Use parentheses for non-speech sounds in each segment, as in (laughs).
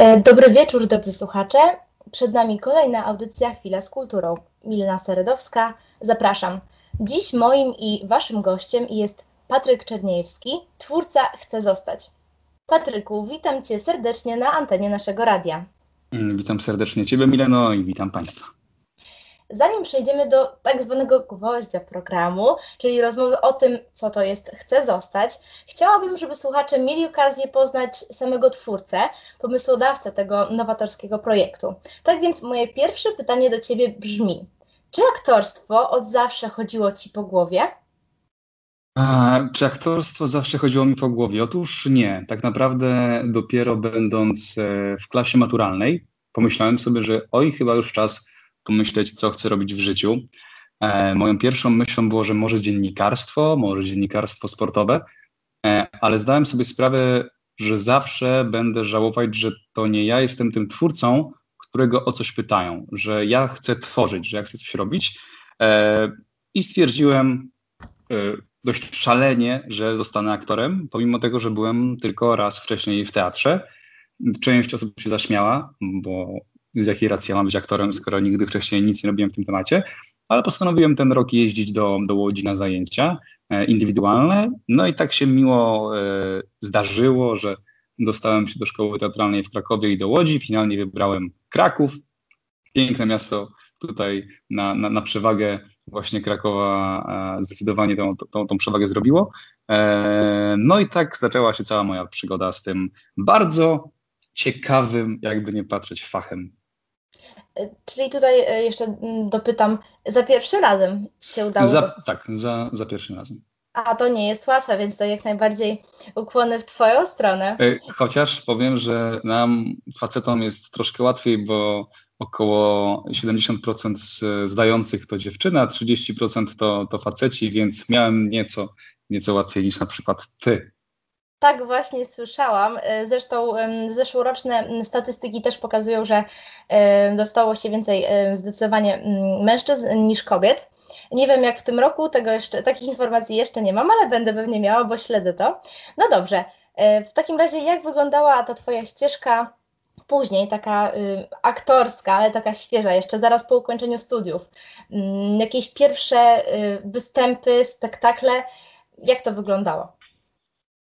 E, dobry wieczór, drodzy słuchacze. Przed nami kolejna audycja Chwila z kulturą. Milena Seredowska, zapraszam. Dziś moim i waszym gościem jest Patryk Czerniejewski, twórca Chcę Zostać. Patryku, witam cię serdecznie na antenie naszego radia. Mm, witam serdecznie ciebie, Mileno, i witam państwa. Zanim przejdziemy do tak zwanego gwoździa programu, czyli rozmowy o tym, co to jest Chcę Zostać, chciałabym, żeby słuchacze mieli okazję poznać samego twórcę, pomysłodawcę tego nowatorskiego projektu. Tak więc moje pierwsze pytanie do Ciebie brzmi, czy aktorstwo od zawsze chodziło Ci po głowie? A, czy aktorstwo zawsze chodziło mi po głowie? Otóż nie. Tak naprawdę dopiero będąc e, w klasie maturalnej, pomyślałem sobie, że oj, chyba już czas pomyśleć, co chcę robić w życiu. E, moją pierwszą myślą było, że może dziennikarstwo, może dziennikarstwo sportowe, e, ale zdałem sobie sprawę, że zawsze będę żałować, że to nie ja jestem tym twórcą, którego o coś pytają, że ja chcę tworzyć, że ja chcę coś robić. E, I stwierdziłem dość szalenie, że zostanę aktorem, pomimo tego, że byłem tylko raz wcześniej w teatrze. Część osób się zaśmiała, bo z jakiej racji ja mam być aktorem, skoro nigdy wcześniej nic nie robiłem w tym temacie, ale postanowiłem ten rok jeździć do, do Łodzi na zajęcia e, indywidualne, no i tak się miło e, zdarzyło, że dostałem się do szkoły teatralnej w Krakowie i do Łodzi, finalnie wybrałem Kraków, piękne miasto tutaj na, na, na przewagę właśnie Krakowa e, zdecydowanie tą, tą, tą przewagę zrobiło. No i tak zaczęła się cała moja przygoda z tym bardzo ciekawym, jakby nie patrzeć, fachem. Czyli tutaj e, jeszcze mm, dopytam, za pierwszym razem się udało? Za, tak, za, za pierwszym razem. A to nie jest łatwe, więc to jak najbardziej ukłony w Twoją stronę. E, chociaż powiem, że nam, facetom, jest troszkę łatwiej, bo około 70% z zdających to dziewczyny, a 30% to, to faceci, więc miałem nieco, nieco łatwiej niż na przykład Ty. Tak, właśnie słyszałam. E, zresztą zeszłoroczne statystyki też pokazują, że dostało się więcej zdecydowanie mężczyzn niż kobiet. Nie wiem jak w tym roku, tego jeszcze, takich informacji jeszcze nie mam, ale będę pewnie miała, bo śledzę to. No dobrze, e, w takim razie jak wyglądała ta Twoja ścieżka później, taka y, aktorska, ale taka świeża, jeszcze zaraz po ukończeniu studiów? Jakieś pierwsze y, występy, spektakle, jak to wyglądało?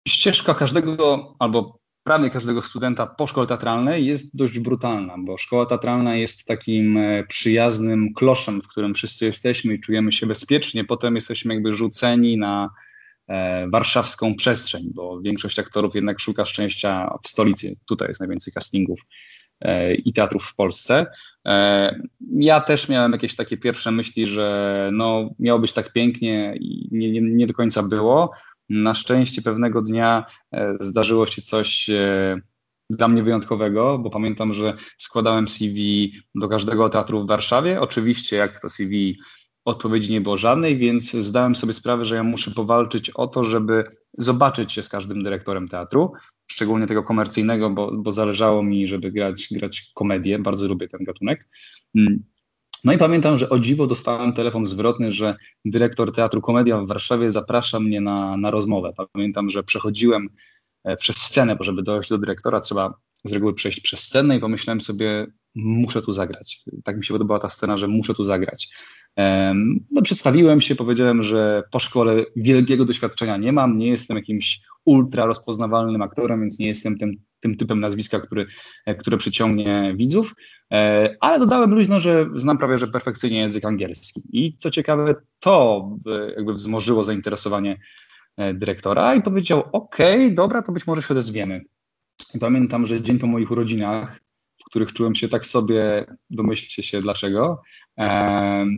Ścieżka każdego albo prawie każdego studenta po szkole teatralnej jest dość brutalna, bo szkoła teatralna jest takim e, przyjaznym kloszem, w którym wszyscy jesteśmy i czujemy się bezpiecznie. Potem jesteśmy jakby rzuceni na e, warszawską przestrzeń, bo większość aktorów jednak szuka szczęścia w stolicy. Tutaj jest najwięcej castingów e, i teatrów w Polsce. Ja też miałem jakieś takie pierwsze myśli, że no, miało być tak pięknie i nie, nie, nie do końca było. Na szczęście pewnego dnia e, zdarzyło się coś e, dla mnie wyjątkowego, bo pamiętam, że składałem CV do każdego teatru w Warszawie. Oczywiście, jak to CV, odpowiedzi nie było żadnej, więc zdałem sobie sprawę, że ja muszę powalczyć o to, żeby zobaczyć się z każdym dyrektorem teatru, szczególnie tego komercyjnego, bo, bo zależało mi, żeby grać, grać komedię. Bardzo lubię ten gatunek. No i pamiętam, że o dziwo dostałem telefon zwrotny, że dyrektor Teatru Komedia w Warszawie zaprasza mnie na, na rozmowę. Pamiętam, że przechodziłem e, przez scenę, bo żeby dojść do dyrektora trzeba z reguły przejść przez scenę i pomyślałem sobie, muszę tu zagrać. Tak mi się podobała ta scena, że muszę tu zagrać. No, przedstawiłem się, powiedziałem, że po szkole wielkiego doświadczenia nie mam, nie jestem jakimś ultra rozpoznawalnym aktorem, więc nie jestem tym, tym typem nazwiska, który, e, które przyciągnie widzów, e, ale dodałem luźno, że znam prawie że perfekcyjnie język angielski. I co ciekawe, to jakby wzmożyło zainteresowanie e, dyrektora i powiedział, ok, dobra, to być może się odezwiemy. Pamiętam, że dzień po moich urodzinach, w których czułem się tak sobie, domyślcie się dlaczego,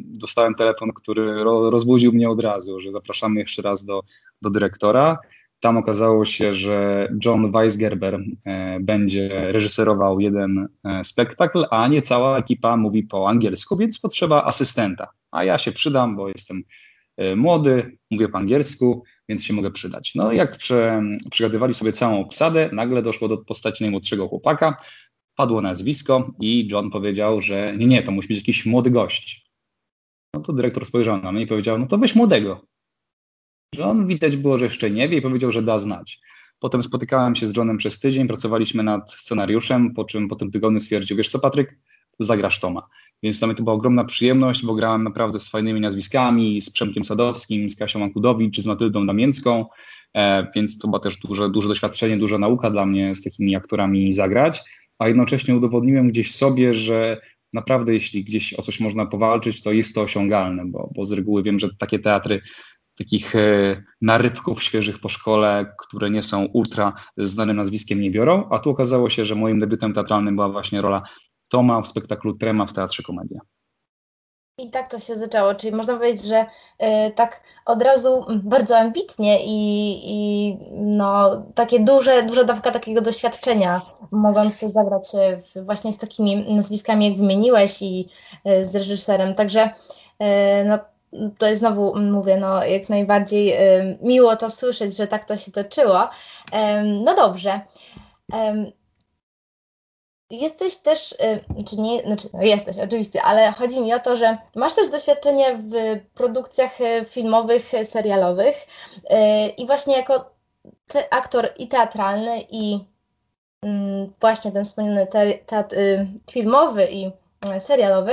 dostałem telefon, który rozbudził mnie od razu, że zapraszamy jeszcze raz do, do dyrektora. Tam okazało się, że John Weisgerber e, będzie reżyserował jeden e, spektakl, a nie cała ekipa mówi po angielsku, więc potrzeba asystenta. A ja się przydam, bo jestem e, młody, mówię po angielsku, więc się mogę przydać. No jak prze, przygadywali sobie całą obsadę, nagle doszło do postaci najmłodszego chłopaka, padło nazwisko i John powiedział, że nie, nie, to musi być jakiś młody gość. No to dyrektor spojrzał na mnie i powiedział, no to weź młodego. On widać było, że jeszcze nie wie i powiedział, że da znać. Potem spotykałem się z Johnem przez tydzień, pracowaliśmy nad scenariuszem, po czym po tym tygodniu stwierdził, wiesz co Patryk, zagrasz Toma. Więc dla mnie to była ogromna przyjemność, bo grałem naprawdę z fajnymi nazwiskami, z Przemkiem Sadowskim, z Kasią Mankudowicz, czy z Matyldą Damięcką, e, więc to było też duże, duże doświadczenie, duża nauka dla mnie z takimi aktorami zagrać, a jednocześnie udowodniłem gdzieś sobie, że naprawdę jeśli gdzieś o coś można powalczyć, to jest to osiągalne, bo, bo z reguły wiem, że takie teatry takich e, narybków świeżych po szkole, które nie są ultra znanym nazwiskiem, nie biorą, a tu okazało się, że moim debiutem teatralnym była właśnie rola Toma w spektaklu Trema w Teatrze Komedia. I tak to się zaczęło, czyli można powiedzieć, że y, tak od razu bardzo ambitnie i, i no, takie duże, duża dawka takiego doświadczenia, mogąc zagrać w, właśnie z takimi nazwiskami, jak wymieniłeś i y, z reżyserem. Także y, no, to jest znowu, mówię, no jak najbardziej miło to słyszeć, że tak to się toczyło. No dobrze. Jesteś też, y, czy nie, znaczy no jesteś oczywiście, ale chodzi mi o to, że masz też doświadczenie w produkcjach y, filmowych, y, serialowych i właśnie jako aktor i teatralny i mm, właśnie ten wspomniany teatr filmowy i serialowy,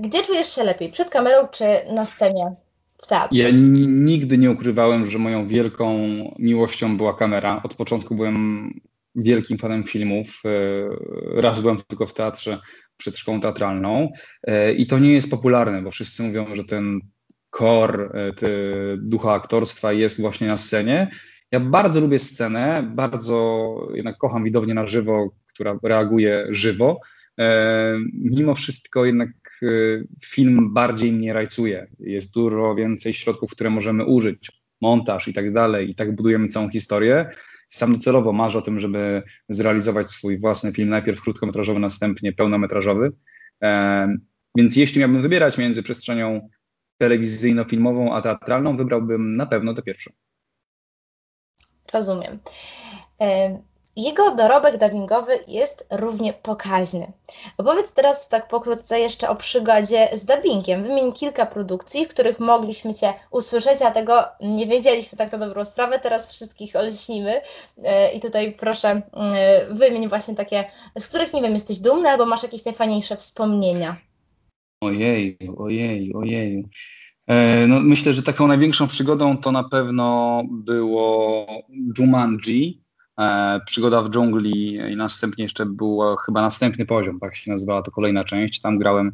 gdzie czujesz się lepiej, przed kamerą czy na scenie w teatrze? Ja nigdy nie ukrywałem, że moją wielką miłością była kamera. Od początku byłem wielkim fanem filmów. E, raz byłem tylko w teatrze przed szkołą teatralną e, i to nie jest popularne, bo wszyscy mówią, że ten kor e, ducha aktorstwa jest właśnie na scenie. Ja bardzo lubię scenę, bardzo jednak kocham widownię na żywo, która reaguje żywo. Mimo wszystko jednak film bardziej mnie rajcuje. Jest dużo więcej środków, które możemy użyć, montaż i tak dalej, i tak budujemy całą historię sam docelowo marzę o tym, żeby zrealizować swój własny film, najpierw krótkometrażowy, następnie pełnometrażowy. Więc jeśli miałbym wybierać między przestrzenią telewizyjno-filmową a teatralną, wybrałbym na pewno tę pierwszą. Rozumiem. Jego dorobek dubbingowy jest równie pokaźny. Opowiedz teraz tak pokrótce jeszcze o przygodzie z dubbingiem. Wymień kilka produkcji, w których mogliśmy Cię usłyszeć, a tego nie wiedzieliśmy tak to dobrą sprawę. Teraz wszystkich olśnimy e, i tutaj proszę e, wymień właśnie takie, z których nie wiem, jesteś dumny albo masz jakieś najfajniejsze wspomnienia. Ojej, ojej, ojej. E, no, myślę, że taką największą przygodą to na pewno było Jumanji, przygoda w dżungli i następnie jeszcze był chyba następny poziom, tak się nazywała to kolejna część. Tam grałem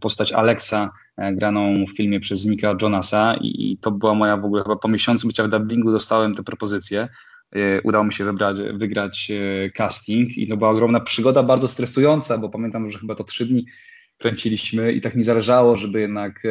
postać Alexa, e, graną w filmie przez Nika Jonasa i to była moja w ogóle chyba po miesiącu bycia w dubbingu dostałem tę propozycję. E, udało mi się wybrać, wygrać casting i to była ogromna przygoda, bardzo stresująca, bo pamiętam, że chyba to trzy dni kręciliśmy i tak mi zależało, żeby jednak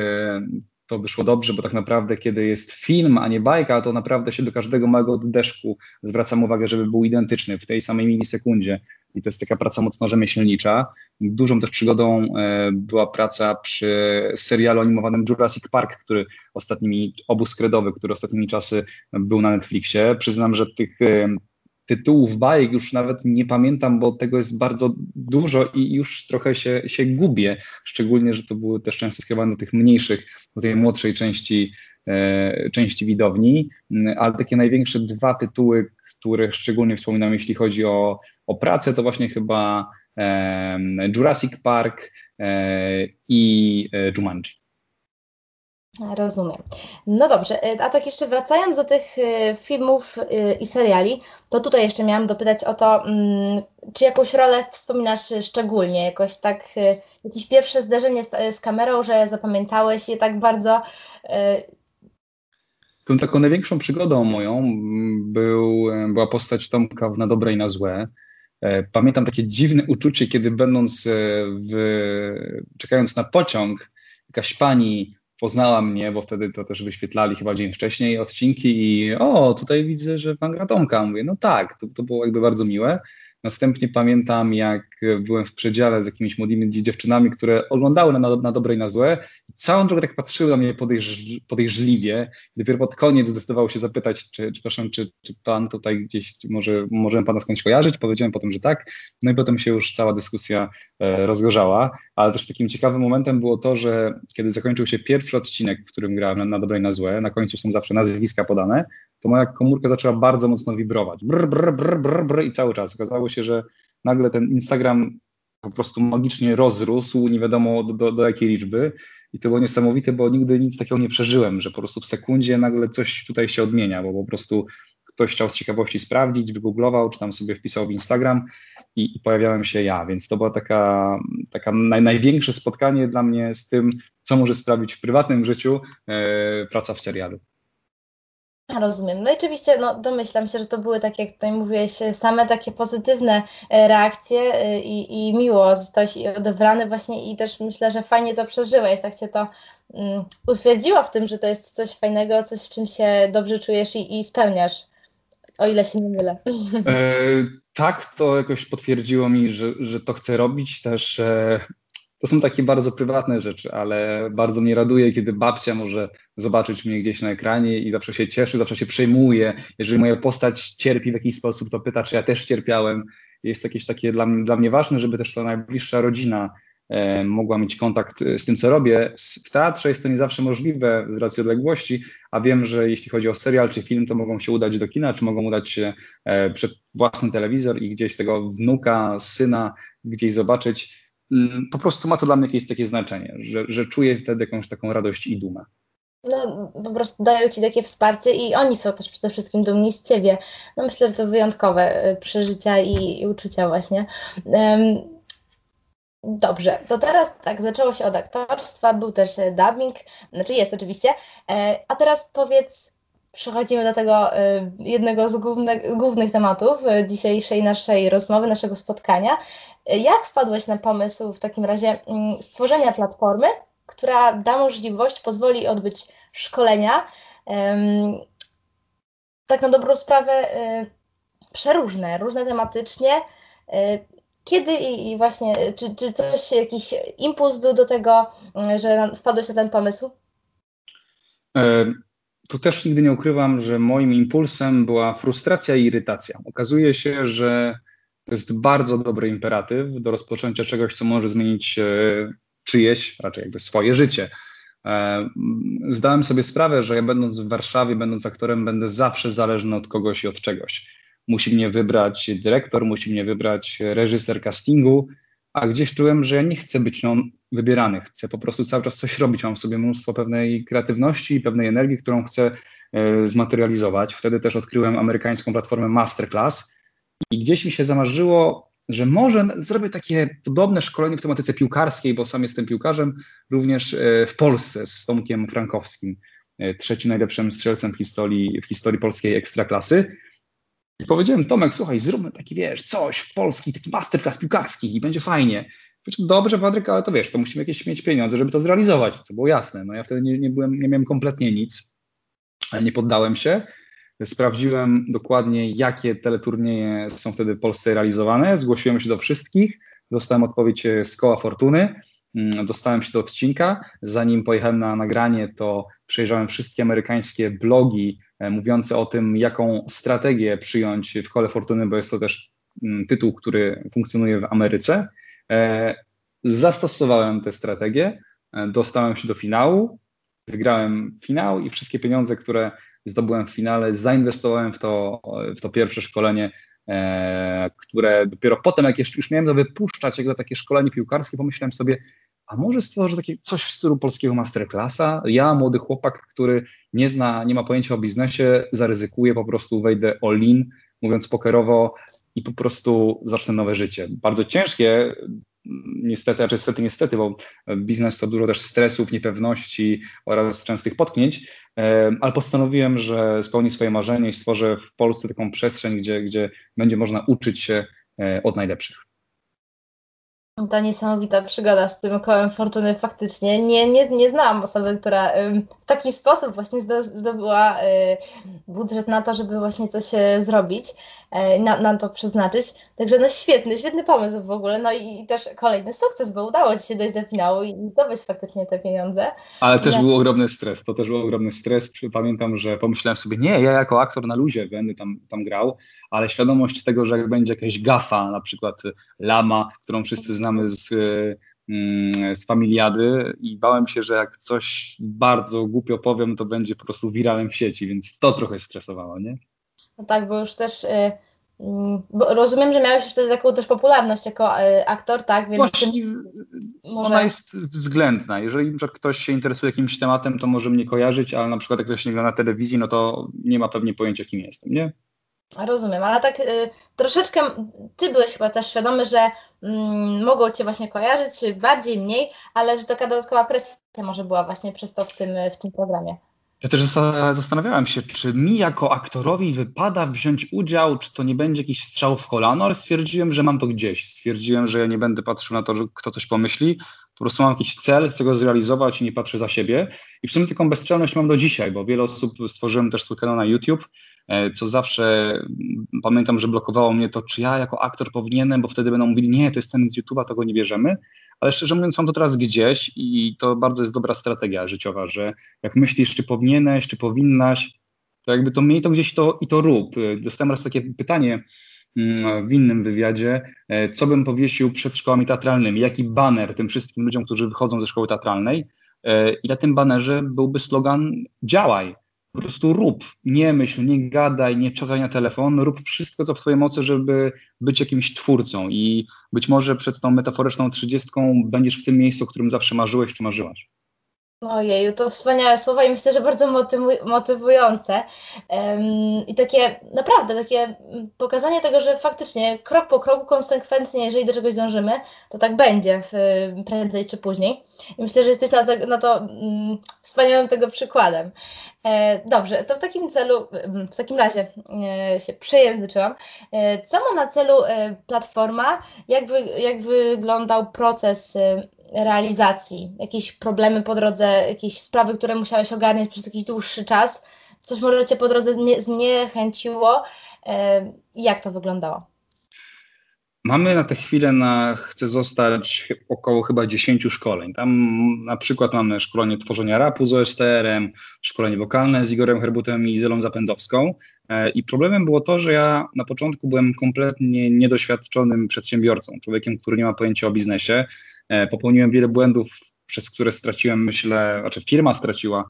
to wyszło dobrze, bo tak naprawdę kiedy jest film, a nie bajka, to naprawdę się do każdego małego oddeszku zwracam uwagę, żeby był identyczny w tej samej milisekundzie. I to jest taka praca mocno rzemieślnicza. Dużą też przygodą e, była praca przy serialu animowanym Jurassic Park, który ostatnimi, obóz kredowy, który ostatnimi czasy był na Netflixie. Przyznam, że tych e, tytułów bajek już nawet nie pamiętam, bo tego jest bardzo dużo i już trochę się, się gubię, szczególnie, że to były też często skierowane do tych mniejszych, do tej młodszej części, e, części widowni, mm, ale takie największe dwa tytuły, które szczególnie wspominam, jeśli chodzi o, o pracę, to właśnie chyba e, Jurassic Park e, i e, Jumanji. Rozumiem. No dobrze, e, a tak jeszcze wracając do tych e, filmów e, i seriali, to tutaj jeszcze miałam dopytać o to, mm, czy jakąś rolę wspominasz szczególnie, jakoś tak, jakieś pierwsze zderzenie z, z kamerą, że zapamiętałeś je tak bardzo. Tą taką największą przygodą moją był, była postać Tomka w Na dobre i na złe. Pamiętam takie dziwne uczucie, kiedy będąc w, czekając na pociąg, jakaś pani poznała mnie, bo wtedy to też wyświetlali chyba dzień wcześniej odcinki i o, tutaj widzę, że pan Gratomka. Mówię, no tak, to, to było jakby bardzo miłe. Następnie pamiętam, jak byłem w przedziale z jakimiś młodymi dziewczynami, które oglądały na, na dobre i na złe całą drogę tak patrzyły na mnie podejrz, podejrzliwie. Dopiero pod koniec zdecydował się zapytać, czy, czy, proszę, czy, czy pan tutaj gdzieś, może możemy pana skądś kojarzyć? Powiedziałem potem, że tak. No i potem się już cała dyskusja e, rozgorzała, ale też takim ciekawym momentem było to, że kiedy zakończył się pierwszy odcinek, w którym grałem na, na dobre i na złe, na końcu są zawsze nazwiska podane, to moja komórka zaczęła bardzo mocno wibrować. Brr, brr, brr, brr, brr i cały czas. Okazało się, że nagle ten Instagram po prostu magicznie rozrósł, nie wiadomo do, do, do jakiej liczby. I to było niesamowite, bo nigdy nic takiego nie przeżyłem, że po prostu w sekundzie nagle coś tutaj się odmienia, bo po prostu ktoś chciał z ciekawości sprawdzić, wygooglował, czy tam sobie wpisał w Instagram i, i pojawiałem się ja, więc to było taka, taka naj, największe spotkanie dla mnie z tym, co może sprawić w prywatnym życiu e, praca w serialu. Rozumiem. No i oczywiście no, domyślam się, że to były, tak jak tutaj mówiłeś, same takie pozytywne e, reakcje e, i, i miło zostałeś odebrany właśnie i też myślę, że fajnie to przeżyłeś, tak cię to um, utwierdziło w tym, że to jest coś fajnego, coś w czym się dobrze czujesz i, i spełniasz, o ile się nie mylę. E, tak, to jakoś potwierdziło mi, że, że to chcę robić też. E, to są takie bardzo prywatne rzeczy, ale bardzo mnie raduje, kiedy babcia może zobaczyć mnie gdzieś na ekranie i zawsze się cieszy, zawsze się przejmuje. Jeżeli moja postać cierpi w jakiś sposób, to pyta, czy ja też cierpiałem. Jest jakieś takie dla mnie, dla mnie ważne, żeby też ta najbliższa rodzina e, mogła mieć kontakt z tym, co robię. W teatrze jest to nie zawsze możliwe z racji odległości, a wiem, że jeśli chodzi o serial czy film, to mogą się udać do kina, czy mogą udać się e, przed własny telewizor i gdzieś tego wnuka, syna gdzieś zobaczyć po prostu ma to dla mnie jakieś takie znaczenie, że, że czuję wtedy jakąś taką radość i dumę. No, po prostu dają ci takie wsparcie i oni są też przede wszystkim dumni z ciebie. No myślę, że to wyjątkowe y, przeżycia i, i uczucia właśnie. Um, Dobrze, to teraz tak, zaczęło się od aktorstwa, był też e, dubbing, znaczy jest oczywiście, e, a teraz powiedz, przechodzimy do tego e, jednego z głównych, głównych tematów dzisiejszej naszej rozmowy, naszego spotkania, jak wpadłeś na pomysł w takim razie mm, stworzenia platformy, która da możliwość, pozwoli odbyć szkolenia, tak na dobrą sprawę, y, przeróżne, różne tematycznie. Y, kiedy i, właśnie, czy, czy coś, jakiś impuls był do tego, y, że wpadłeś na ten pomysł? E, tu też nigdy nie ukrywam, że moim impulsem była frustracja i irytacja. Okazuje się, że to jest bardzo dobry imperatyw do rozpoczęcia czegoś, co może zmienić e, czyjeś, raczej jakby swoje życie. E, zdałem sobie sprawę, że ja będąc w Warszawie, będąc aktorem, będę zawsze zależny od kogoś i od czegoś. Musi mnie wybrać dyrektor, musi mnie wybrać reżyser castingu, a gdzieś czułem, że ja nie chcę być no, wybierany, chcę po prostu cały czas coś robić. Mam w sobie mnóstwo pewnej kreatywności i pewnej energii, którą chcę e, zmaterializować. Wtedy też odkryłem amerykańską platformę Masterclass, i gdzieś mi się zamarzyło, że może zrobię takie podobne szkolenie w tematyce piłkarskiej, bo sam jestem piłkarzem, również e, w Polsce z Tomkiem Frankowskim, e, trzecim najlepszym strzelcem w historii, w historii polskiej ekstraklasy. I powiedziałem, Tomek, słuchaj, zróbmy taki, wiesz, coś w polski, taki masterclass piłkarski i będzie fajnie. Dobrze, Patryk, ale to wiesz, to musimy jakieś mieć pieniądze, żeby to zrealizować, co było jasne. No ja wtedy nie, nie, byłem, nie miałem kompletnie nic, nie poddałem się. Sprawdziłem dokładnie, jakie teleturnieje są wtedy w Polsce realizowane. Zgłosiłem się do wszystkich. Dostałem odpowiedź z koła fortuny. Mm, dostałem się do odcinka. Zanim pojechałem na nagranie, to przejrzałem wszystkie amerykańskie blogi e, mówiące o tym, jaką strategię przyjąć w kole fortuny, bo jest to też mm, tytuł, który funkcjonuje w Ameryce. E, zastosowałem tę strategię, e, dostałem się do finału, wygrałem finał i wszystkie pieniądze, które zdobyłem w finale, zainwestowałem w to, w to pierwsze szkolenie, e, które dopiero potem, jak już miałem to wypuszczać, jak takie szkolenie piłkarskie, pomyślałem sobie, a może stworzę takie coś w stylu polskiego masterclassa? Ja, młody chłopak, który nie zna, nie ma pojęcia o biznesie, zaryzykuję, po prostu wejdę all in, mówiąc pokerowo i po prostu zacznę nowe życie. Bardzo ciężkie, niestety, a niestety, niestety, bo biznes to dużo też stresów, niepewności oraz częstych potknięć, ale postanowiłem, że spełnię swoje marzenie i stworzę w Polsce taką przestrzeń, gdzie, gdzie będzie można uczyć się e, od najlepszych. To niesamowita przygoda z tym kołem fortuny faktycznie. Nie, nie, nie znałam osoby, która w taki sposób właśnie zdobyła y, budżet na to, żeby właśnie coś e, zrobić, e, na, na to przeznaczyć. Także no świetny, świetny pomysł w ogóle. No i, i też kolejny sukces, bo udało Ci się dojść do finału i zdobyć faktycznie te pieniądze. Ale też ja... był ogromny stres. To też był ogromny stres. Pamiętam, że pomyślałem sobie, nie, ja jako aktor na luzie będę tam, tam grał, ale świadomość tego, że jak będzie jakaś gafa, na przykład lama, którą wszyscy znamy z mm, z familiady i bałem się, że jak coś bardzo głupio powiem, to będzie po prostu wiralem w sieci, więc to trochę stresowało, nie? No tak, bo już też... Y Mm, bo rozumiem, że miałeś wtedy taką też popularność jako e, aktor, tak? Więc Właśnie, może... Ona jest względna. Jeżeli na ktoś się interesuje jakimś tematem, to może mnie kojarzyć, ale na przykład jak ktoś nie gra na telewizji, no to nie ma pewnie pojęcia, kim jestem, nie? Rozumiem, ale tak y, troszeczkę ty byłeś chyba też świadomy, że mm, mogą cię właśnie kojarzyć, bardziej, mniej, ale że taka dodatkowa presja może była właśnie przez to w tym, w tym programie. Ja też zastanawiałem się, czy mi jako aktorowi wypada wziąć udział, czy to nie będzie jakiś strzał w kolano, ale stwierdziłem, że mam to gdzieś. Stwierdziłem, że ja nie będę patrzył na to, kto coś pomyśli. Po prostu mam jakiś cel, chcę go zrealizować i nie patrzę za siebie. I w sumie taką bezstrzelność mam do dzisiaj, bo wiele osób stworzyłem też swój kanał na YouTube, co zawsze pamiętam, że blokowało mnie to, czy ja jako aktor powinienem, bo wtedy będą mówili, nie, to jest ten z YouTube'a, to go nie bierzemy. Ale szczerze mówiąc mam to teraz gdzieś i to bardzo jest dobra strategia życiowa, że jak myślisz, czy powinieneś, czy powinnaś, to jakby to miej to gdzieś to i to rób. Dostałem raz takie pytanie mm, w innym wywiadzie, e, co bym powiesił przed szkołami teatralnymi, jaki baner tym wszystkim ludziom, którzy wychodzą ze szkoły teatralnej? E, i na tym banerze byłby slogan działaj, po prostu rób, nie myśl, nie gadaj, nie czekaj na telefon, rób wszystko, co w twojej mocy, żeby być jakimś twórcą. I być może przed tą metaforyczną trzydziestką będziesz w tym miejscu, o którym zawsze marzyłeś czy marzyłaś. Ojeju, to wspaniałe słowa i myślę, że bardzo motywujące. I takie, naprawdę, takie pokazanie tego, że faktycznie krok po kroku, konsekwentnie, jeżeli do czegoś dążymy, to tak będzie w, prędzej czy później. I myślę, że jesteś na to, na to mm, wspaniałym tego przykładem. E, dobrze, to w takim celu, w takim razie e, się przejęzyczyłam. E, co ma na celu platforma? Jak, wy, jak wyglądał proces realizacji? Jakieś problemy po drodze, jakieś sprawy, które musiałeś ogarniać przez jakiś dłuższy czas? Coś może Cię po drodze zniechęciło? Jak to wyglądało? Mamy na tę chwilę na Chcę zostać około chyba 10 szkoleń. Tam na przykład mamy szkolenie tworzenia rapu z OSTR-em, szkolenie wokalne z Igorem Herbutem i Zelą Zapędowską. E, I problemem było to, że ja na początku byłem kompletnie niedoświadczonym przedsiębiorcą, człowiekiem, który nie ma pojęcia o biznesie. E, popełniłem wiele błędów, przez które straciłem, myślę, znaczy firma straciła,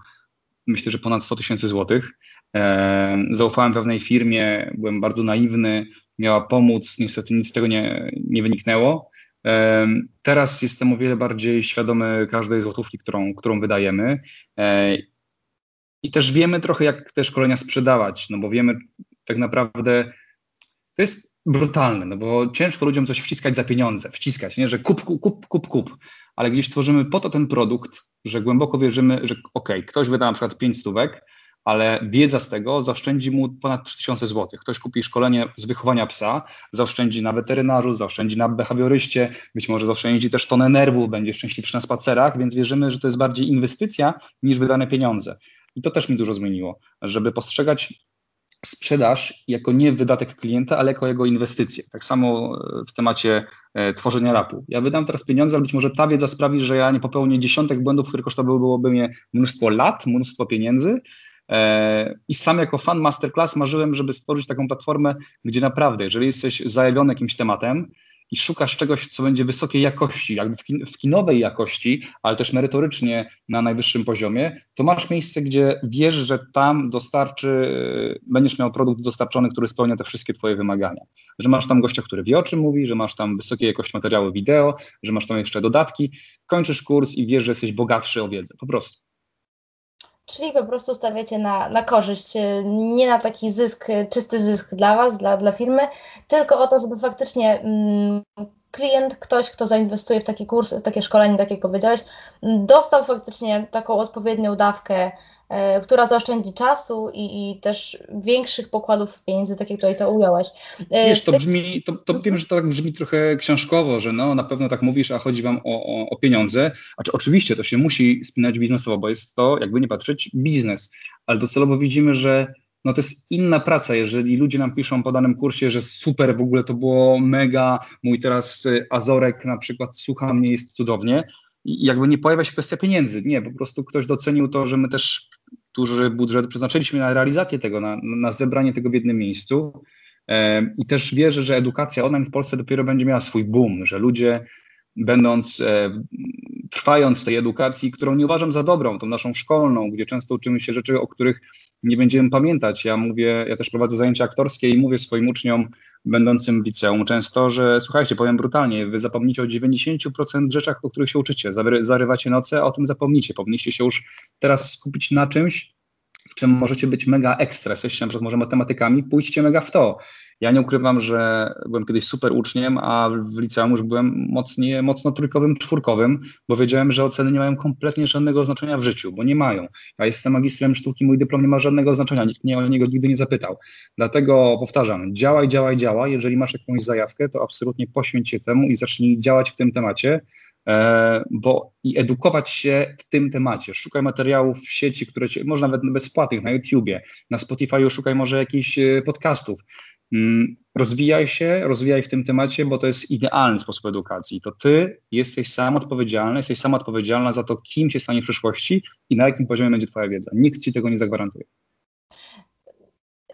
myślę, że ponad 100 tysięcy złotych. E, zaufałem pewnej firmie, byłem bardzo naiwny, miała pomóc, niestety nic z tego nie, nie wyniknęło. Teraz jestem o wiele bardziej świadomy każdej złotówki, którą, którą wydajemy. E, I też wiemy trochę, jak te szkolenia sprzedawać, no bo wiemy tak naprawdę, to jest brutalne, no bo ciężko ludziom coś wciskać za pieniądze, wciskać, nie, że kup, kup, kup, kup, ale gdzieś tworzymy po to ten produkt, że głęboko wierzymy, że ok, ktoś wyda na przykład 5 stówek, ale wiedza z tego zaoszczędzi mu ponad 3000 zł. Ktoś kupi szkolenie z wychowania psa, zaoszczędzi na weterynarzu, zaoszczędzi na behawioryście, być może zaoszczędzi też tonę nerwów, będzie szczęśliwszy na spacerach, więc wierzymy, że to jest bardziej inwestycja niż wydane pieniądze. I to też mi dużo zmieniło, żeby postrzegać sprzedaż jako nie wydatek klienta, ale jako jego inwestycję. Tak samo e, w temacie e, tworzenia rapu. Ja wydam teraz pieniądze, ale być może ta wiedza sprawi, że ja nie popełnię dziesiątek błędów, które kosztowałyby mnie mnóstwo lat, mnóstwo pieniędzy, E, I sam jako fan masterclass marzyłem, żeby stworzyć taką platformę, gdzie naprawdę, jeżeli jesteś zajawiony jakimś tematem i szukasz czegoś, co będzie wysokiej jakości, jakby w, kin w kinowej jakości, ale też merytorycznie na najwyższym poziomie, to masz miejsce, gdzie wiesz, że tam dostarczy, będziesz miał produkt dostarczony, który spełnia te wszystkie Twoje wymagania. Że masz tam gościa, który wie o czym mówi, że masz tam wysokiej jakości materiały wideo, że masz tam jeszcze dodatki, kończysz kurs i wiesz, że jesteś bogatszy o wiedzę. Po prostu. Czyli po prostu stawiacie na, na korzyść, e, nie na taki zysk, e, czysty zysk dla Was, dla, dla firmy, tylko o to, żeby faktycznie mm, klient, ktoś, kto zainwestuje w taki kurs, w takie szkolenie, tak jak powiedziałeś, dostał faktycznie taką odpowiednią dawkę która zaoszczędzi czasu i, i, też większych pokładów pieniędzy, tak jak tutaj to ująłeś. E, Wiesz, to brzmi, to, to wiem, że to tak brzmi trochę książkowo, że no na pewno tak mówisz, a chodzi wam o, o, o pieniądze. A czy oczywiście to się musi spinać biznesowo, bo jest to, jakby nie patrzeć, biznes. Ale docelowo widzimy, że no to jest inna praca, jeżeli ludzie nam piszą po danym kursie, że super, w ogóle to było mega, mój teraz e, Azorek na przykład słucha mnie, jest cudownie, jakby nie pojawia się kwestia pieniędzy. Nie, po prostu ktoś docenił to, że my też duży budżet przeznaczyliśmy na realizację tego, na, na zebranie tego w jednym miejscu. E, I też wierzę, że edukacja online w Polsce dopiero będzie miała swój boom, że ludzie będąc, e, trwając w tej edukacji, którą nie uważam za dobrą, tą naszą szkolną, gdzie często uczymy się rzeczy, o których nie będziemy pamiętać. Ja mówię, ja też prowadzę zajęcia aktorskie i mówię swoim uczniom będącym w liceum często, że słuchajcie, powiem brutalnie, wy zapomnicie o 90% rzeczach, o których się uczycie. Zarywacie noce, a o tym zapomnicie. Powinniście się już teraz skupić na czymś, w czym możecie być mega ekstra. Jesteście na przykład może matematykami, pójdźcie mega w to. Ja nie ukrywam, że byłem kiedyś super uczniem, a w liceum już byłem mocnie, mocno trójkowym, czwórkowym, bo wiedziałem, że oceny nie mają kompletnie żadnego znaczenia w życiu, bo nie mają. Ja jestem magistrem sztuki, mój dyplom nie ma żadnego znaczenia, nikt mnie o niego nigdy nie zapytał. Dlatego powtarzam, działaj, działaj, działaj. Jeżeli masz jakąś zajawkę, to absolutnie poświęć się temu i zacznij działać w tym temacie, e, bo i edukować się w tym temacie. Szukaj materiałów w sieci, które cię, można nawet bezpłatnych, na YouTubie, na Spotify szukaj może jakichś e, podcastów. Mm, rozwijaj się, rozwijaj w tym temacie, bo to jest idealny sposób edukacji. To ty jesteś sam odpowiedzialny, jesteś sama odpowiedzialna za to, kim się stanie w przyszłości i na jakim poziomie będzie twoja wiedza. Nikt ci tego nie zagwarantuje.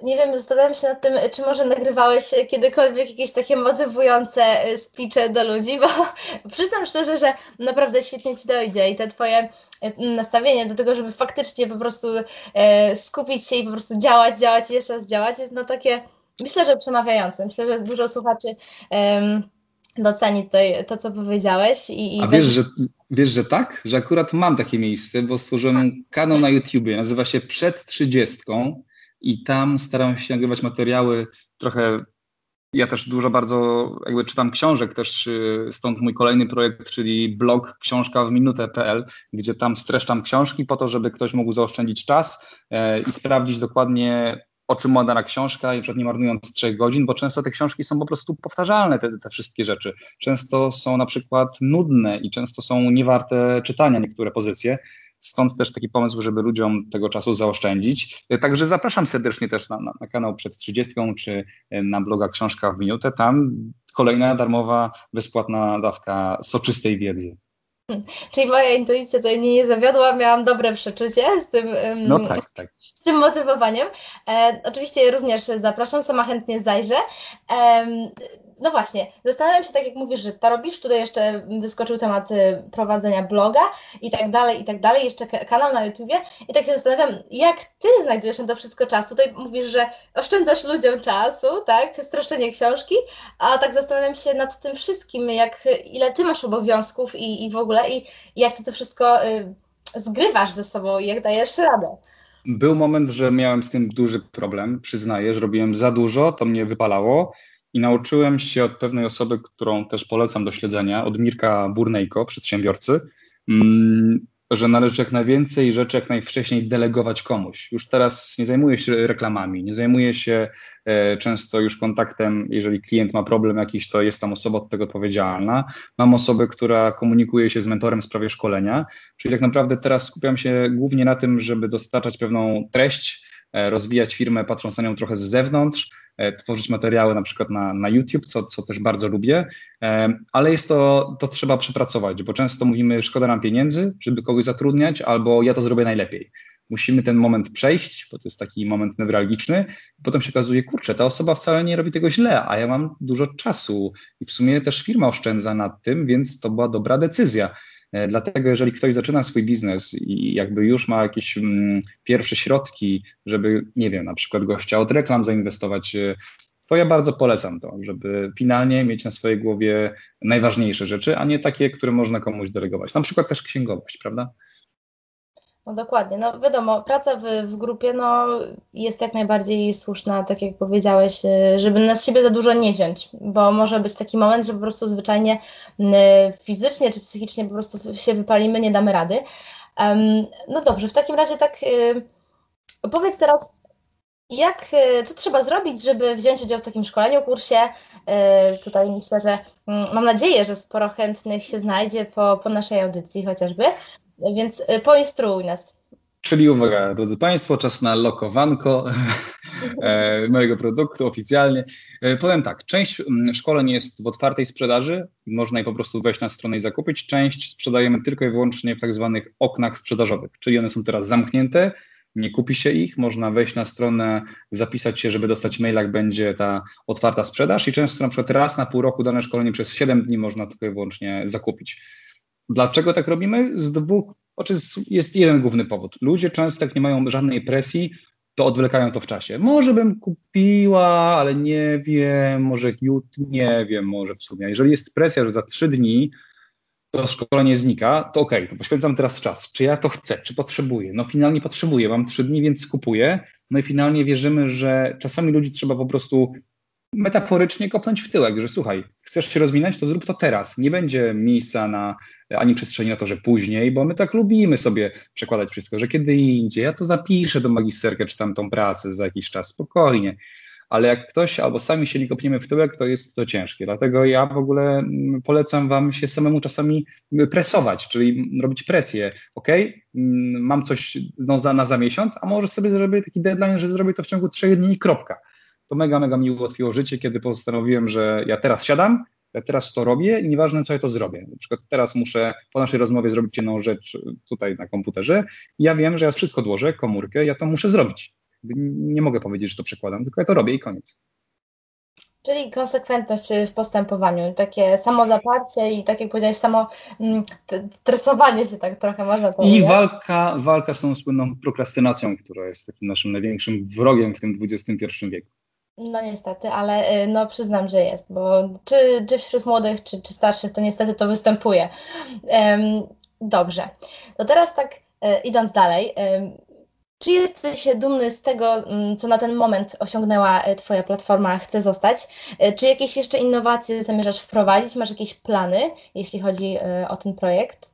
Nie wiem, zastanawiam się nad tym, czy może nagrywałeś kiedykolwiek jakieś takie motywujące y, speeche do ludzi, bo (laughs) przyznam szczerze, że naprawdę świetnie ci dojdzie i te twoje y, nastawienie do tego, żeby faktycznie po prostu y, skupić się i po prostu działać, działać i jeszcze raz działać, jest no takie myślę, że przemawiający. Myślę, że dużo słuchaczy um, doceni tutaj to, co powiedziałeś. I, i A wiesz, że, wiesz, że tak? Że akurat mam takie miejsce, bo stworzyłem kanał na YouTubie, nazywa się Przed Trzydziestką i tam staram się nagrywać materiały trochę ja też dużo bardzo jakby czytam książek, też y, stąd mój kolejny projekt, czyli blog książka w minutę.pl, gdzie tam streszczam książki po to, żeby ktoś mógł zaoszczędzić czas e, i sprawdzić dokładnie o czym ma dana książka i przed nie marnując trzech godzin, bo często te książki są po prostu powtarzalne, te, te wszystkie rzeczy. Często są na przykład nudne i często są niewarte czytania niektóre pozycje. Stąd też taki pomysł, żeby ludziom tego czasu zaoszczędzić. Także zapraszam serdecznie też na, na, na kanał przed 30 czy na bloga Książka w Minutę. Tam kolejna darmowa, bezpłatna dawka soczystej wiedzy. (laughs) Czyli moja intuicja tutaj mnie nie zawiodła, miałam dobre przeczucie z tym, no tak, tak. Z tym motywowaniem. E, oczywiście również zapraszam, sama chętnie zajrzę. E, no właśnie, zastanawiam się, tak jak mówisz, że to robisz, tutaj jeszcze wyskoczył temat y, prowadzenia bloga i tak dalej, i tak dalej, jeszcze kanał na YouTubie i tak się zastanawiam, jak Ty znajdujesz na to wszystko czas? Tutaj mówisz, że oszczędzasz ludziom czasu, tak, streszczenie książki, a tak zastanawiam się nad tym wszystkim, jak, ile Ty masz obowiązków i, i w ogóle i, i jak Ty to wszystko y, zgrywasz ze sobą i jak dajesz radę. Był moment, że miałem z tym duży problem, przyznaję, że robiłem za dużo, to mnie wypalało i nauczyłem się od pewnej osoby, którą też polecam do śledzenia, od Mirka Burnejko, przedsiębiorcy, mm, że należy jak najwięcej rzeczy jak najwcześniej delegować komuś. Już teraz nie zajmuję się reklamami, nie zajmuję się e, często już kontaktem, jeżeli klient ma problem jakiś, to jest tam osoba od tego odpowiedzialna. Mam osobę, która komunikuje się z mentorem w sprawie szkolenia, czyli tak naprawdę teraz skupiam się głównie na tym, żeby dostarczać pewną treść, e, rozwijać firmę patrząc na nią trochę z zewnątrz, tworzyć materiały na przykład na, na YouTube, co, co też bardzo lubię, e, ale jest to, to trzeba przepracować, bo często mówimy, szkoda nam pieniędzy, żeby kogoś zatrudniać, albo ja to zrobię najlepiej. Musimy ten moment przejść, bo to jest taki moment newralgiczny. Potem się okazuje, kurczę, ta osoba wcale nie robi tego źle, a ja mam dużo czasu i w sumie też firma oszczędza nad tym, więc to była dobra decyzja. E, dlatego, jeżeli ktoś zaczyna swój biznes i jakby już ma jakieś mm, pierwsze środki, żeby, nie wiem, na przykład gościa od reklam zainwestować, e, to ja bardzo polecam to, żeby finalnie mieć na swojej głowie najważniejsze rzeczy, a nie takie, które można komuś delegować. Na przykład też księgowość, prawda? No dokładnie, no wiadomo, praca w, w grupie no, jest jak najbardziej słuszna, tak jak powiedziałeś, y, żeby na siebie za dużo nie wziąć, bo może być taki moment, że po prostu zwyczajnie y, fizycznie czy psychicznie po prostu się wypalimy, nie damy rady. No dobrze, w takim razie tak y, powiedz teraz, jak, co trzeba zrobić, żeby wziąć udział w takim szkoleniu, kursie? Tutaj myślę, że mm, mam nadzieję, że sporo chętnych się znajdzie po, po naszej audycji chociażby. Więc y, poinstruuj nas. Czyli uwaga, drodzy Państwo, czas na lokowanko (laughs) e, mojego produktu oficjalnie. E, powiem tak, część mm, szkoleń jest w otwartej sprzedaży, można je po prostu wejść na stronę i zakupić. Część sprzedajemy tylko i wyłącznie w tak zwanych oknach sprzedażowych, czyli one są teraz zamknięte, nie kupi się ich, można wejść na stronę, zapisać się, żeby dostać maila, jak będzie ta otwarta sprzedaż i często na przykład raz na pół roku dane szkolenie przez 7 dni można tylko i wyłącznie zakupić. Dlaczego tak robimy? Z dwóch, znaczy jest jeden główny powód. Ludzie często jak nie mają żadnej presji, to odwlekają to w czasie. Może bym kupiła, ale nie wiem, może jutro, nie wiem, może w sumie. Jeżeli jest presja, że za trzy dni to szkolenie znika, to okej, okay, to poświęcam teraz czas. Czy ja to chcę, czy potrzebuję? No finalnie potrzebuję, mam trzy dni, więc kupuję. No i finalnie wierzymy, że czasami ludzi trzeba po prostu metaforycznie kopnąć w tyłek, że słuchaj, chcesz się rozwinąć, to zrób to teraz. Nie będzie miejsca na ani przestrzeni na to, że później, bo my tak lubimy sobie przekładać wszystko, że kiedy indziej, ja to zapiszę do magisterkę, czy tam tą pracę za jakiś czas, spokojnie. Ale jak ktoś albo sami się nie kopniemy w tyłek, to jest to ciężkie. Dlatego ja w ogóle mm, polecam Wam się samemu czasami presować, czyli robić presję. Ok, mm, mam coś no, za, na za miesiąc, a może sobie zrobię taki deadline, że zrobię to w ciągu trzech dni kropka. To mega, mega mi ułatwiło życie, kiedy postanowiłem, że ja teraz siadam, ja teraz to robię i nieważne, co ja to zrobię. Na przykład teraz muszę po naszej rozmowie zrobić jedną rzecz tutaj na komputerze ja wiem, że ja wszystko odłożę, komórkę, ja to muszę zrobić. Nie mogę powiedzieć, że to przekładam, tylko ja to robię i koniec. Czyli konsekwentność w postępowaniu, takie samozaparcie i tak jak powiedziałeś, samo mm, tresowanie się tak trochę można to I walka, walka z tą słynną prokrastynacją, która jest takim naszym największym wrogiem w tym XXI wieku. No niestety, ale y, no przyznam, że jest, bo czy, czy wśród młodych, czy, czy starszych, to niestety to występuje. Dobrze, to teraz tak e, idąc dalej, czy jesteś dumny z tego, mm, co na ten moment osiągnęła Twoja platforma Chce Zostać? Czy jakieś jeszcze innowacje zamierzasz wprowadzić? Masz jakieś plany, jeśli chodzi o ten projekt?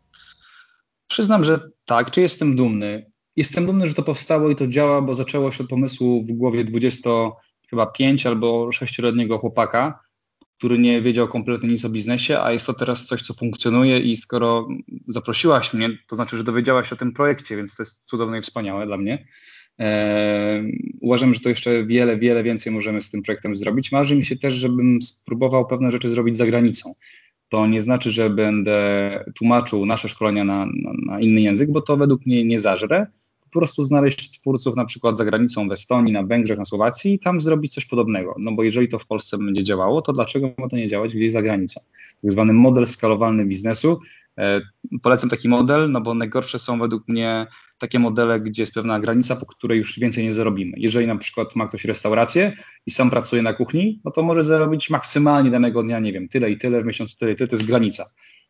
Przyznam, że tak. Czy jestem dumny? Jestem dumny, że to powstało i to działa, bo zaczęło się od pomysłu w głowie 20 chyba pięć albo sześcioletniego chłopaka, który nie wiedział kompletnie nic o biznesie, a jest to teraz coś, co funkcjonuje i skoro zaprosiłaś mnie, to znaczy, że dowiedziałaś o tym projekcie, więc to jest cudowne i wspaniałe dla mnie. Eee, uważam, że to jeszcze wiele, wiele więcej możemy z tym projektem zrobić. Marzy mi się też, żebym spróbował pewne rzeczy zrobić za granicą. To nie znaczy, że będę tłumaczył nasze szkolenia na, na, na inny język, bo to według mnie nie zażre, po prostu znaleźć twórców na przykład za granicą w Estonii, na Węgrzech, na Słowacji i tam zrobić coś podobnego. No bo jeżeli to w Polsce będzie działało, to dlaczego ma to nie działać gdzieś za granicą? Tak zwany model skalowalny biznesu. E, polecam taki model, no bo najgorsze są według mnie takie modele, gdzie jest pewna granica, po której już więcej nie zarobimy. Jeżeli na przykład ma ktoś restaurację i sam pracuje na kuchni, no to może zarobić maksymalnie danego dnia, nie wiem, tyle i tyle, w miesiącu tyle i tyle, to jest granica.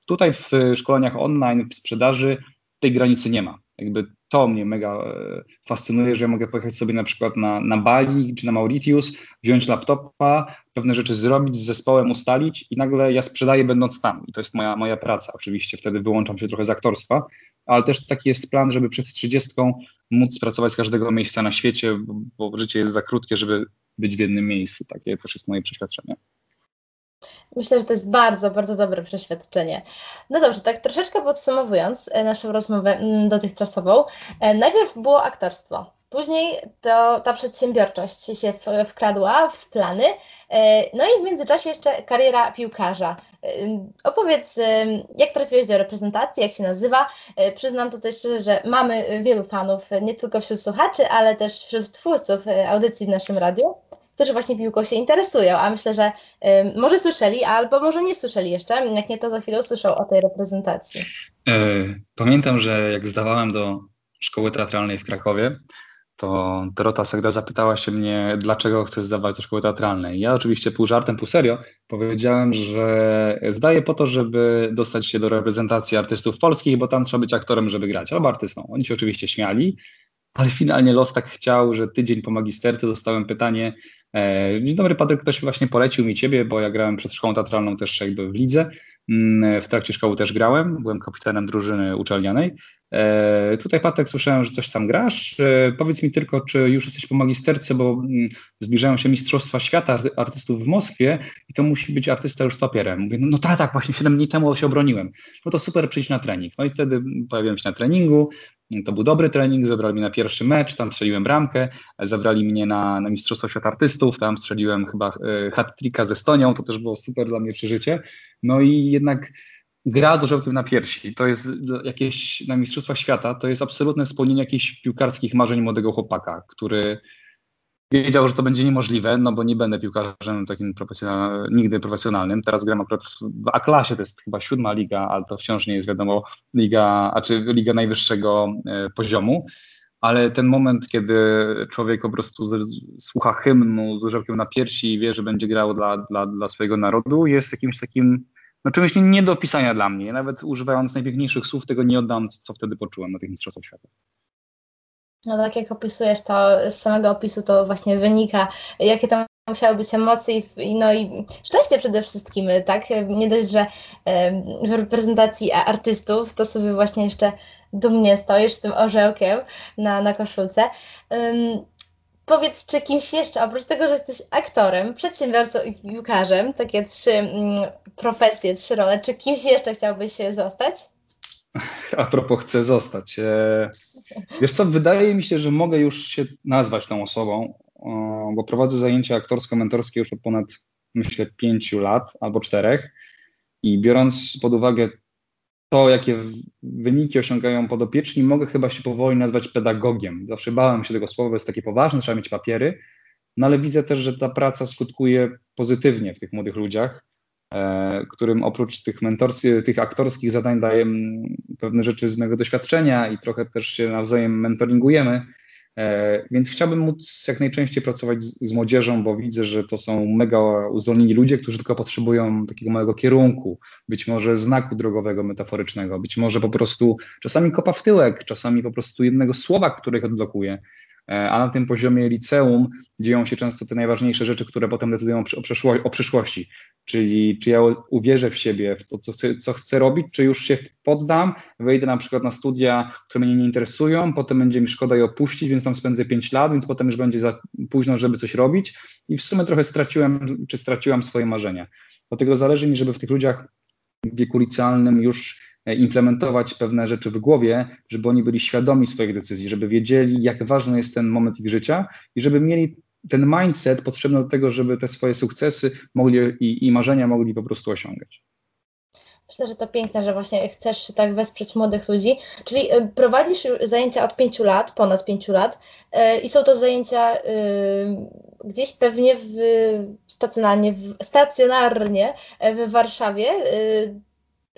Tutaj w szkoleniach online, w sprzedaży tej granicy nie ma. Jakby to mnie mega e, fascynuje, że ja mogę pojechać sobie na przykład na, na Bali czy na Mauritius, wziąć laptopa, pewne rzeczy zrobić, z zespołem ustalić i nagle ja sprzedaję będąc tam. I to jest moja, moja praca. Oczywiście wtedy wyłączam się trochę z aktorstwa, ale też taki jest plan, żeby przed trzydziestką móc pracować z każdego miejsca na świecie, bo życie jest za krótkie, żeby być w jednym miejscu. Takie też jest moje przeświadczenie. Myślę, że to jest bardzo, bardzo dobre przeświadczenie. No dobrze, tak troszeczkę podsumowując e, naszą rozmowę mm, dotychczasową, e, najpierw było aktorstwo, później to ta przedsiębiorczość się wkradła w plany, e, no i w międzyczasie jeszcze kariera piłkarza. Opowiedz, jak trafiłeś do reprezentacji, jak się nazywa? Przyznam tutaj szczerze, że mamy wielu fanów, nie tylko wśród słuchaczy, ale też wśród twórców audycji w naszym radiu którzy właśnie piłką się interesują, a myślę, że y, może słyszeli, albo może nie słyszeli jeszcze, jak nie to za chwilę usłyszą o tej reprezentacji. E, pamiętam, że jak zdawałem do szkoły teatralnej w Krakowie, to Dorota Segda zapytała się mnie, dlaczego chcę zdawać do szkoły teatralnej. Ja oczywiście pół żartem, pół serio powiedziałem, że zdaję po to, żeby dostać się do reprezentacji artystów polskich, bo tam trzeba być aktorem, żeby grać, albo artystą. Oni się oczywiście śmiali, ale finalnie los tak chciał, że tydzień po magisterce dostałem pytanie, dzień dobry Patryk, ktoś właśnie polecił mi Ciebie, bo ja grałem przed szkołą teatralną też jakby w lidze. Mm, w trakcie szkoły też grałem, byłem kapitanem drużyny uczelnianej. E, tutaj Patryk słyszałem, że coś tam grasz. E, powiedz mi tylko, czy już jesteś po magisterce, bo mm, zbliżają się Mistrzostwa Świata artystów w Moskwie i to musi być artysta już z papierem. Mówię, no, no tak, tak, właśnie 7 dni temu się obroniłem. No to super, przyjść na trening. No i wtedy pojawiłem się na treningu, to był dobry trening, zabrali mnie na pierwszy mecz, tam strzeliłem bramkę, zabrali mnie na, na Mistrzostwo Świata Artystów, tam strzeliłem chyba e, hat-tricka ze Estonią, to też było super dla mnie przeżycie. No i jednak gra z orzełkiem na piersi, to jest jakieś na Mistrzostwach Świata, to jest absolutne spełnienie jakichś piłkarskich marzeń młodego chłopaka, który wiedział, że to będzie niemożliwe, no bo nie będę piłkarzem takim nigdy profesjonalnym. Teraz gram akurat w A-klasie, to jest chyba siódma liga, ale to wciąż nie jest wiadomo liga, a czy liga najwyższego e, poziomu. Ale ten moment, kiedy człowiek po prostu słucha hymnu z orzełkiem na piersi i wie, że będzie grał dla, dla, dla swojego narodu, jest jakimś takim no czymś nie do opisania dla mnie. Nawet używając najpiękniejszych słów, tego nie oddam, co wtedy poczułem na tych mistrzostwach świata. No tak jak opisujesz to, z samego opisu to właśnie wynika, jakie tam musiały być emocje i, no i szczęście przede wszystkim, tak? Nie dość, że w reprezentacji artystów to sobie właśnie jeszcze dumnie stoisz z tym orzełkiem na, na koszulce. Powiedz, czy kimś jeszcze, oprócz tego, że jesteś aktorem, przedsiębiorcą i piłkarzem, takie trzy mm, profesje, trzy role, czy kimś jeszcze chciałbyś zostać? A propos, chcę zostać. E, wiesz co, wydaje mi się, że mogę już się nazwać tą osobą, bo prowadzę zajęcia aktorsko-mentorskie już od ponad, myślę, pięciu lat albo czterech. I biorąc pod uwagę to, jakie wyniki osiągają podopieczni, mogę chyba się powoli nazwać pedagogiem. Zawsze bałem się tego słowa, jest takie poważne, trzeba mieć papiery, no ale widzę też, że ta praca skutkuje pozytywnie w tych młodych ludziach, e, którym oprócz tych mentorskich, tych aktorskich zadań daję pewne rzeczy z mojego doświadczenia i trochę też się nawzajem mentoringujemy. E, więc chciałbym móc jak najczęściej pracować z, z, młodzieżą, bo widzę, że to są mega uzdolnieni ludzie, którzy tylko potrzebują takiego małego kierunku, być może znaku drogowego, metaforycznego, być może po prostu czasami kopa w tyłek, czasami po prostu jednego słowa, które ich odblokuje. E, a na tym poziomie liceum dzieją się często te najważniejsze rzeczy, które potem decydują o, o przyszłości. Czyli czy ja uwierzę w siebie, w to, co, co chcę robić, czy już się poddam, wejdę na przykład na studia, które mnie nie interesują, potem będzie mi szkoda je opuścić, więc tam spędzę 5 lat, więc potem już będzie za późno, żeby coś robić i w sumie trochę straciłem, czy straciłam swoje marzenia. Dlatego zależy mi, żeby w tych ludziach w wieku licealnym już implementować pewne rzeczy w głowie, żeby oni byli świadomi swoich decyzji, żeby wiedzieli, jak ważny jest ten moment ich życia i żeby mieli ten mindset potrzebny do tego, żeby te swoje sukcesy mogli i, i marzenia mogli po prostu osiągać. Myślę, że to piękne, że właśnie chcesz tak wesprzeć młodych ludzi. Czyli e, prowadzisz zajęcia od pięciu lat, ponad pięciu lat e, i są to zajęcia gdzieś pewnie w, stacjonarnie, w, stacjonarnie w Warszawie,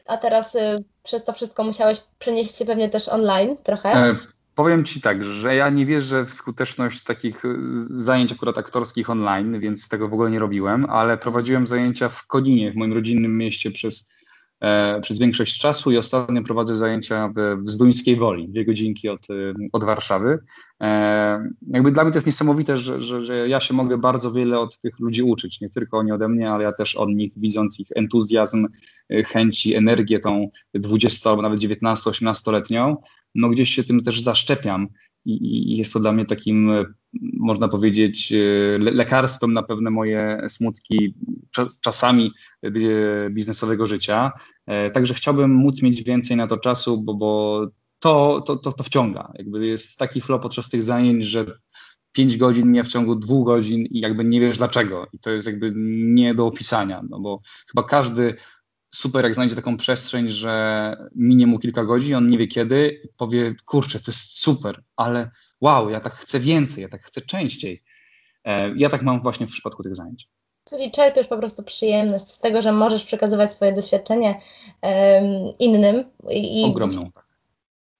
a teraz przez to wszystko musiałeś przenieść się pewnie też online trochę. E, powiem Ci tak, że ja nie wierzę w skuteczność takich e, zajęć akurat aktorskich online, więc tego w ogóle nie robiłem, ale prowadziłem zajęcia w Koninie, w moim rodzinnym mieście przez, przez większość czasu i ostatnio prowadzę zajęcia w, Zduńskiej Woli, dwie godzinki od, e, od Warszawy. E, jakby dla mnie to jest niesamowite, że, że, że ja się mogę bardzo wiele od tych ludzi uczyć, nie tylko oni ode mnie, ale ja też od nich, widząc ich entuzjazm, Y, chęci, energię tą 20 albo nawet 19, 18-letnią, no gdzieś się tym też zaszczepiam i jest to dla mnie takim, y, można powiedzieć, y, lekarstwem na pewne moje smutki czasami biznesowego życia. E, także chciałbym móc mieć więcej na to czasu, bo, bo to, to, to, to wciąga. Jakby jest taki flow podczas tych zajęć, że 5 godzin nie w ciągu dwóch godzin i jakby nie wiesz dlaczego. I to jest jakby nie do opisania, no bo chyba każdy super, jak znajdzie taką przestrzeń, że minie mu kilka godzin, on nie wie kiedy, powie, kurczę, to jest super, ale wow, ja tak chcę więcej, ja tak chcę częściej. E, ja tak mam właśnie w przypadku tych zajęć. Czyli czerpiesz po prostu przyjemność z tego, że możesz przekazywać swoje doświadczenie um, innym. I, Ogromną.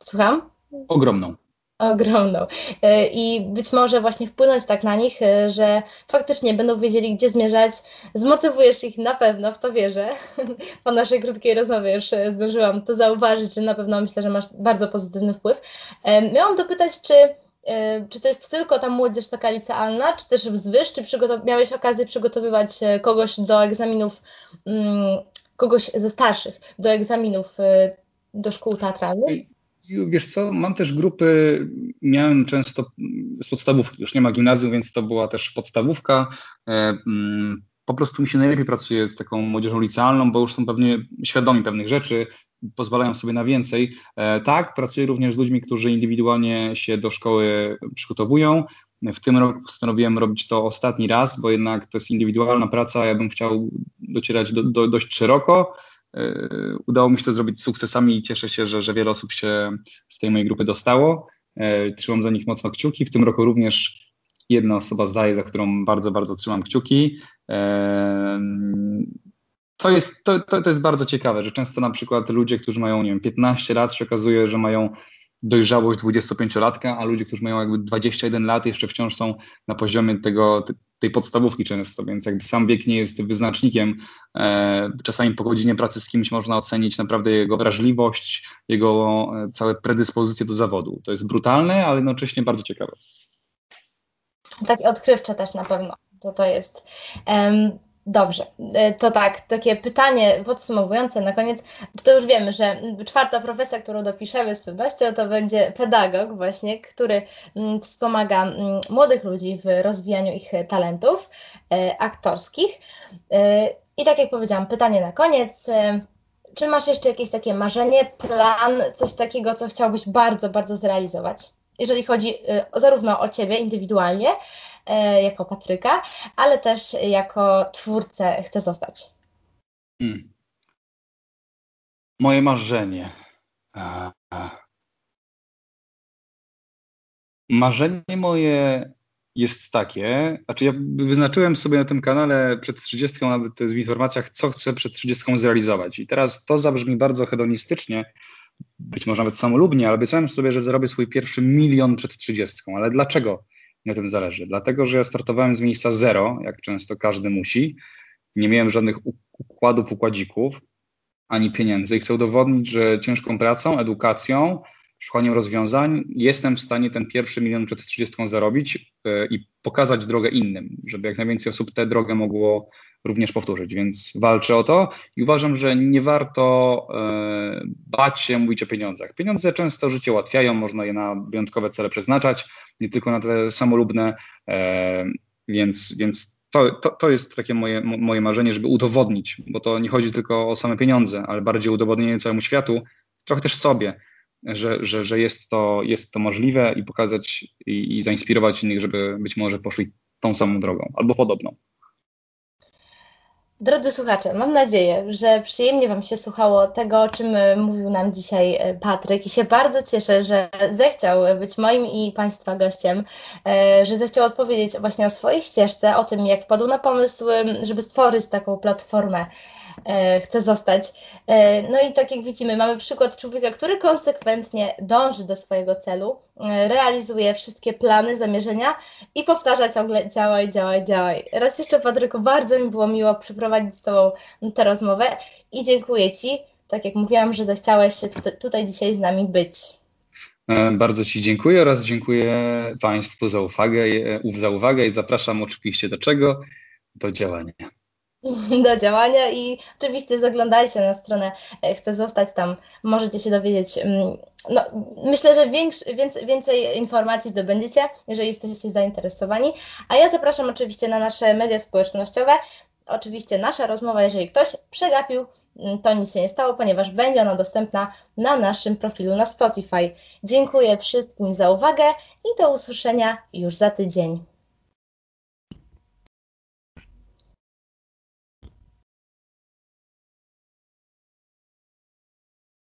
Słucham? Ogromną ogromną. E, I być może właśnie wpłynąć tak na nich, e, że faktycznie będą wiedzieli, gdzie zmierzać. Zmotywujesz ich na pewno, w to wierzę. (laughs) Po naszej krótkiej rozmowie już e, zdążyłam to zauważyć, że na pewno myślę, że masz bardzo pozytywny wpływ. Miałam dopytać, czy czy to jest tylko ta młodzież taka licealna, czy też wzwyż, czy miałeś okazję przygotowywać kogoś do egzaminów, mm, kogoś ze starszych, do egzaminów do szkół teatralnych? Wiesz co, mam też grupy, miałem często z podstawówki, już nie ma gimnazjum, więc to była też podstawówka. E, mm, po prostu mi się najlepiej pracuje z taką młodzieżą licealną, bo już są pewnie świadomi pewnych rzeczy, pozwalają sobie na więcej. E, tak, pracuję również z ludźmi, którzy indywidualnie się do szkoły przygotowują. W tym roku postanowiłem robić to ostatni raz, bo jednak to jest indywidualna praca, ja bym chciał docierać do, do, dość szeroko udało mi się to zrobić sukcesami i cieszę się, że, że wiele osób się z tej mojej grupy dostało. Trzymam za nich mocno kciuki. W tym roku również jedna osoba zdaje, za którą bardzo, bardzo trzymam kciuki. To jest, to, to, to jest bardzo ciekawe, że często na przykład ludzie, którzy mają, nie wiem, 15 lat, się okazuje, że mają dojrzałość 25-latka, a ludzie, którzy mają jakby 21 lat, jeszcze wciąż są na poziomie tego, tej podstawówki często, więc jakby sam wiek nie jest wyznacznikiem. E, czasami po godzinie pracy z kimś można ocenić naprawdę jego wrażliwość, jego e, całe predyspozycje do zawodu. To jest brutalne, ale jednocześnie bardzo ciekawe. Takie odkrywcze też na pewno to to jest. Dobrze, e, to tak, takie pytanie podsumowujące na koniec. To już wiemy, że czwarta profesja, którą dopiszemy z pewnością, to będzie pedagog właśnie, który wspomaga młodych ludzi w rozwijaniu ich talentów e, aktorskich. E, I tak jak powiedziałam, pytanie na koniec. Czy masz jeszcze jakieś takie marzenie, plan, coś takiego, co chciałbyś bardzo, bardzo zrealizować? Jeżeli chodzi zarówno o Ciebie indywidualnie, jako Patryka, ale też jako twórcę chcę zostać. Hmm. Moje marzenie. Marzenie moje jest takie, znaczy ja wyznaczyłem sobie na tym kanale przed 30, nawet w informacjach, co chcę przed 30 zrealizować. I teraz to zabrzmi bardzo hedonistycznie, być może nawet samolubnie, ale obiecałem sobie, że zarobię swój pierwszy milion przed 30. Ale dlaczego na tym zależy. Dlatego, że ja startowałem z miejsca zero, jak często każdy musi. Nie miałem żadnych układów, układzików, ani pieniędzy. I chcę udowodnić, że ciężką pracą, edukacją, szukaniem rozwiązań jestem w stanie ten pierwszy milion przed 30 zarobić e, i pokazać drogę innym, żeby jak najwięcej osób tę drogę mogło również powtórzyć, więc walczę o to i uważam, że nie warto e, bać się mówić o pieniądzach. Pieniądze często życie ułatwiają, można je na wyjątkowe cele przeznaczać, nie tylko na te samolubne, e, więc, więc to, to, to jest takie moje, moje marzenie, żeby udowodnić, bo to nie chodzi tylko o same pieniądze, ale bardziej udowodnienie całemu światu, trochę też sobie, że, że, że jest, to, jest to możliwe i pokazać i, i zainspirować innych, żeby być może poszli tą samą drogą albo podobną. Drodzy słuchacze, mam nadzieję, że przyjemnie Wam się słuchało tego, o czym e, mówił nam dzisiaj e, Patryk. I się bardzo cieszę, że zechciał być moim i Państwa gościem, e, że zechciał odpowiedzieć właśnie o swojej ścieżce, o tym, jak padł na pomysł, żeby stworzyć taką platformę. E, chce zostać. E, no i tak jak widzimy, mamy przykład człowieka, który konsekwentnie dąży do swojego celu, e, realizuje wszystkie plany, zamierzenia i powtarza ciągle działaj, działaj, działaj. Raz jeszcze Patryku, bardzo mi było miło przeprowadzić z Tobą tę rozmowę i dziękuję Ci, tak jak mówiłam, że zechciałeś tutaj dzisiaj z nami być. Bardzo Ci dziękuję oraz dziękuję Państwu za uwagę, za uwagę i zapraszam oczywiście do czego? Do działania. (laughs) do działania i oczywiście zaglądajcie na stronę e, Chcę zostać tam, możecie się dowiedzieć. Mm, no, myślę, że więcej, więcej informacji zdobędziecie, jeżeli jesteście zainteresowani. A ja zapraszam oczywiście na nasze media społecznościowe. Oczywiście nasza rozmowa, jeżeli ktoś przegapił, mm, to nic się nie stało, ponieważ będzie ona dostępna na naszym profilu na Spotify. Dziękuję wszystkim za uwagę i do usłyszenia już za tydzień.